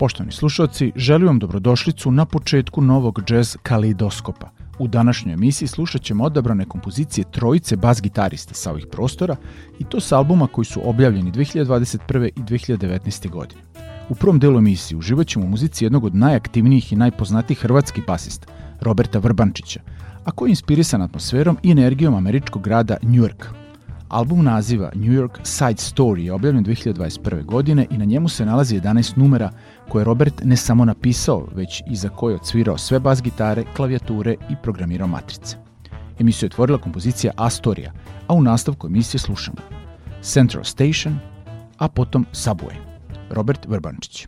Poštovani slušalci, želim vam dobrodošlicu na početku novog jazz kalidoskopa. U današnjoj emisiji slušat ćemo odabrane kompozicije trojice bas gitarista sa ovih prostora i to s albuma koji su objavljeni 2021. i 2019. godine. U prvom delu emisije uživat ćemo u muzici jednog od najaktivnijih i najpoznatijih hrvatskih basista, Roberta Vrbančića, a koji je inspirisan atmosferom i energijom američkog grada New York. Album naziva New York Side Story je objavljen 2021. godine i na njemu se nalazi 11 numera koje Robert ne samo napisao, već i za koje odsvirao sve bas gitare, klavijature i programirao matrice. Emisiju je otvorila kompozicija Astoria, a u nastavku emisije slušamo Central Station, a potom Subway. Robert Vrbančić.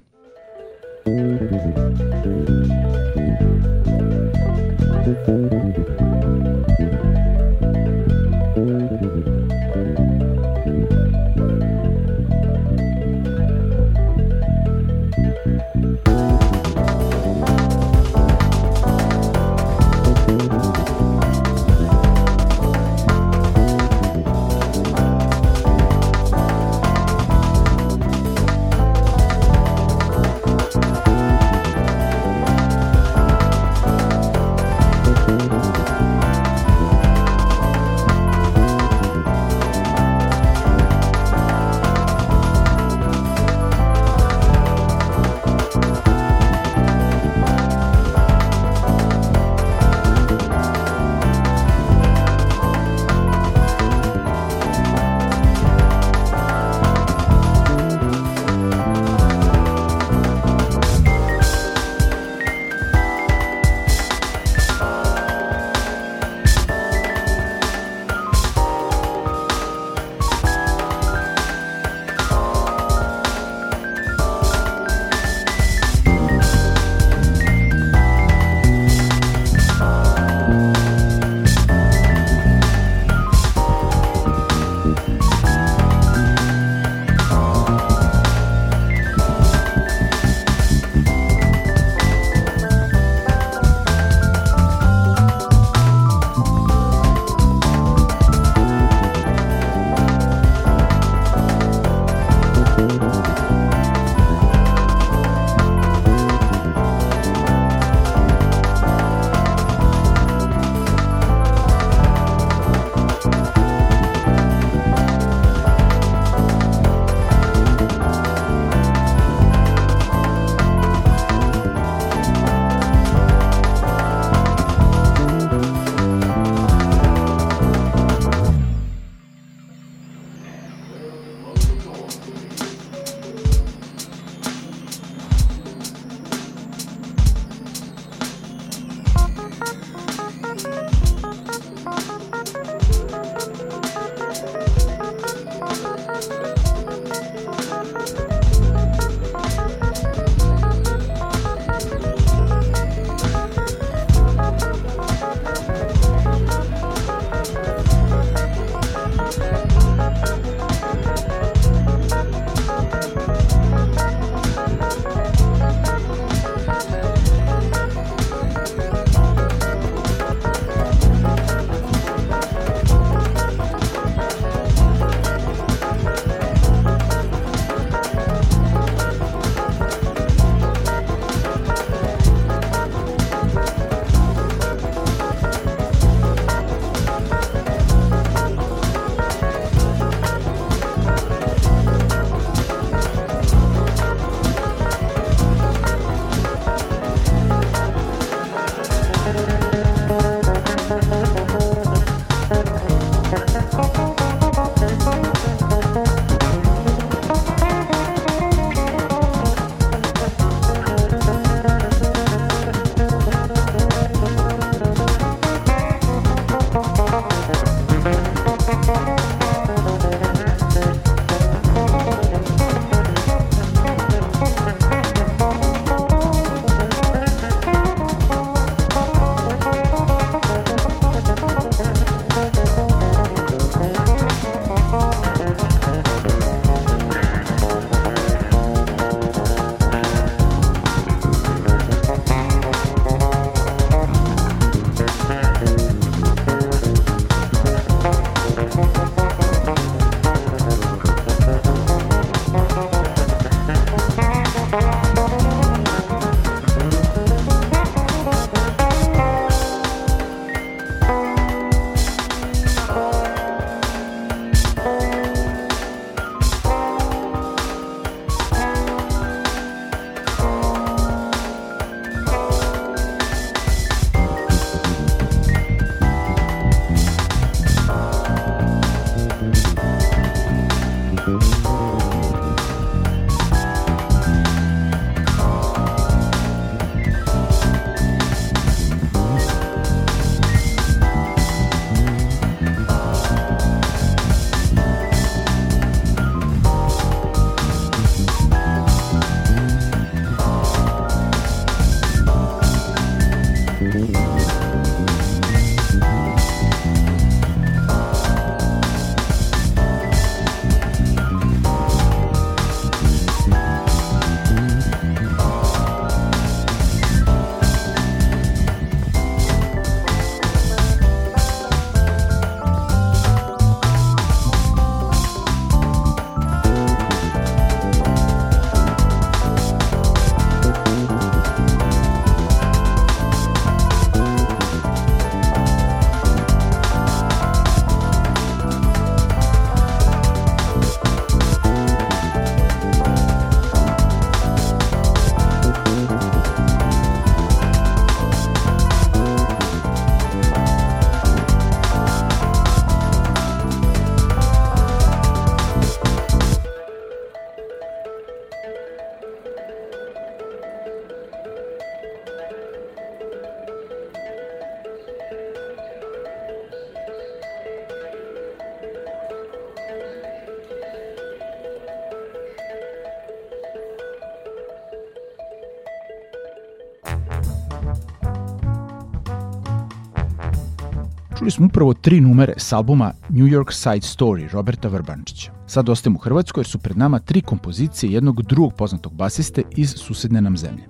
Smo upravo tri numere s albuma New York Side Story Roberta Vrbančića. Sad ostajemo u Hrvatskoj jer su pred nama tri kompozicije jednog drugog poznatog basiste iz susedne nam zemlje.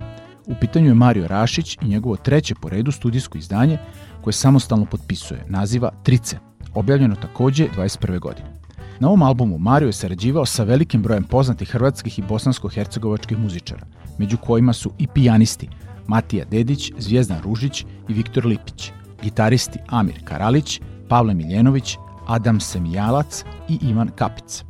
U pitanju je Mario Rašić i njegovo treće po redu studijsko izdanje koje samostalno potpisuje, naziva Trice, objavljeno takođe 21. godine. Na ovom albumu Mario je sarađivao sa velikim brojem poznatih hrvatskih i bosansko-hercegovačkih muzičara, među kojima su i pijanisti Matija Dedić, Zvijezdan Ružić i Viktor Lipić, gitaristi Amir Karalić, Pavle Miljenović, Adam Semijalac i Ivan Kapic.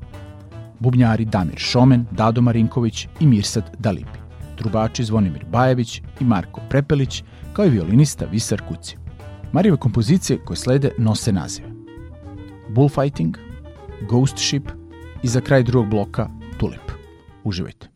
Bubnjari Damir Šomen, Dado Marinković i Mirsad Dalipi. Trubači Zvonimir Bajević i Marko Prepelić, kao i violinista Visar Kuci. Marijeve kompozicije koje slede nose nazive Bullfighting, Ghost Ship i za kraj drugog bloka Tulip. Uživajte.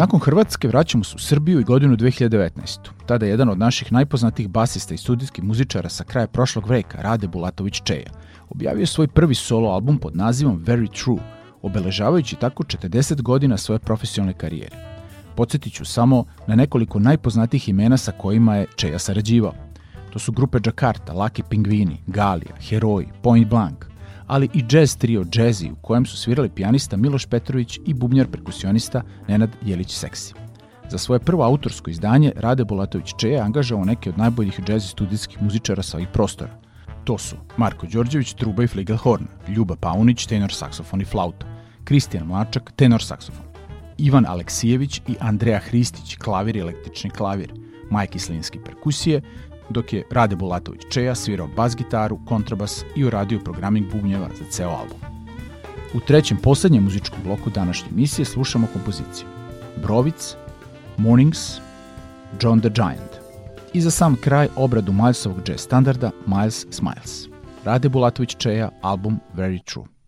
Nakon Hrvatske vraćamo se u Srbiju i godinu 2019. Tada je jedan od naših najpoznatijih basista i studijskih muzičara sa kraja prošlog veka, Rade Bulatović Čeja, objavio svoj prvi solo album pod nazivom Very True, obeležavajući tako 40 godina svoje profesionalne karijere. Podsjetit ću samo na nekoliko najpoznatijih imena sa kojima je Čeja sarađivao. To su grupe Jakarta, Lucky Pingvini, Galija, Heroji, Point Blank, ali i jazz trio Jazzy u kojem su svirali pijanista Miloš Petrović i bubnjar perkusionista Nenad Jelić Seksi. Za svoje prvo autorsko izdanje Rade Bulatović Čeje angažao neke od najboljih jazz studijskih muzičara sa ovih prostora. To su Marko Đorđević, truba i fligelhorn, Ljuba Paunić, tenor saksofon i flauta, Kristijan Mlačak, tenor saksofon, Ivan Aleksijević i Andreja Hristić, klavir i električni klavir, Majki Slinski perkusije, dok je Rade Bulatović Čeja svirao bas gitaru, kontrabas i uradio programing bubnjeva za ceo album. U trećem poslednjem muzičkom bloku današnje emisije slušamo kompoziciju Brovic, Mornings, John the Giant i za sam kraj obradu Milesovog jazz standarda Miles Smiles. Rade Bulatović Čeja, album Very True.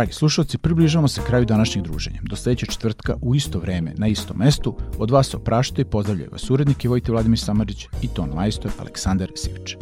Dragi slušalci, približavamo se kraju današnjeg druženja. Do sledećeg četvrtka u isto vreme, na istom mestu, od vas opraštaju i pozdravljaju vas urednik Vojte Vladimir Samarić i ton majstor Aleksandar Sivić.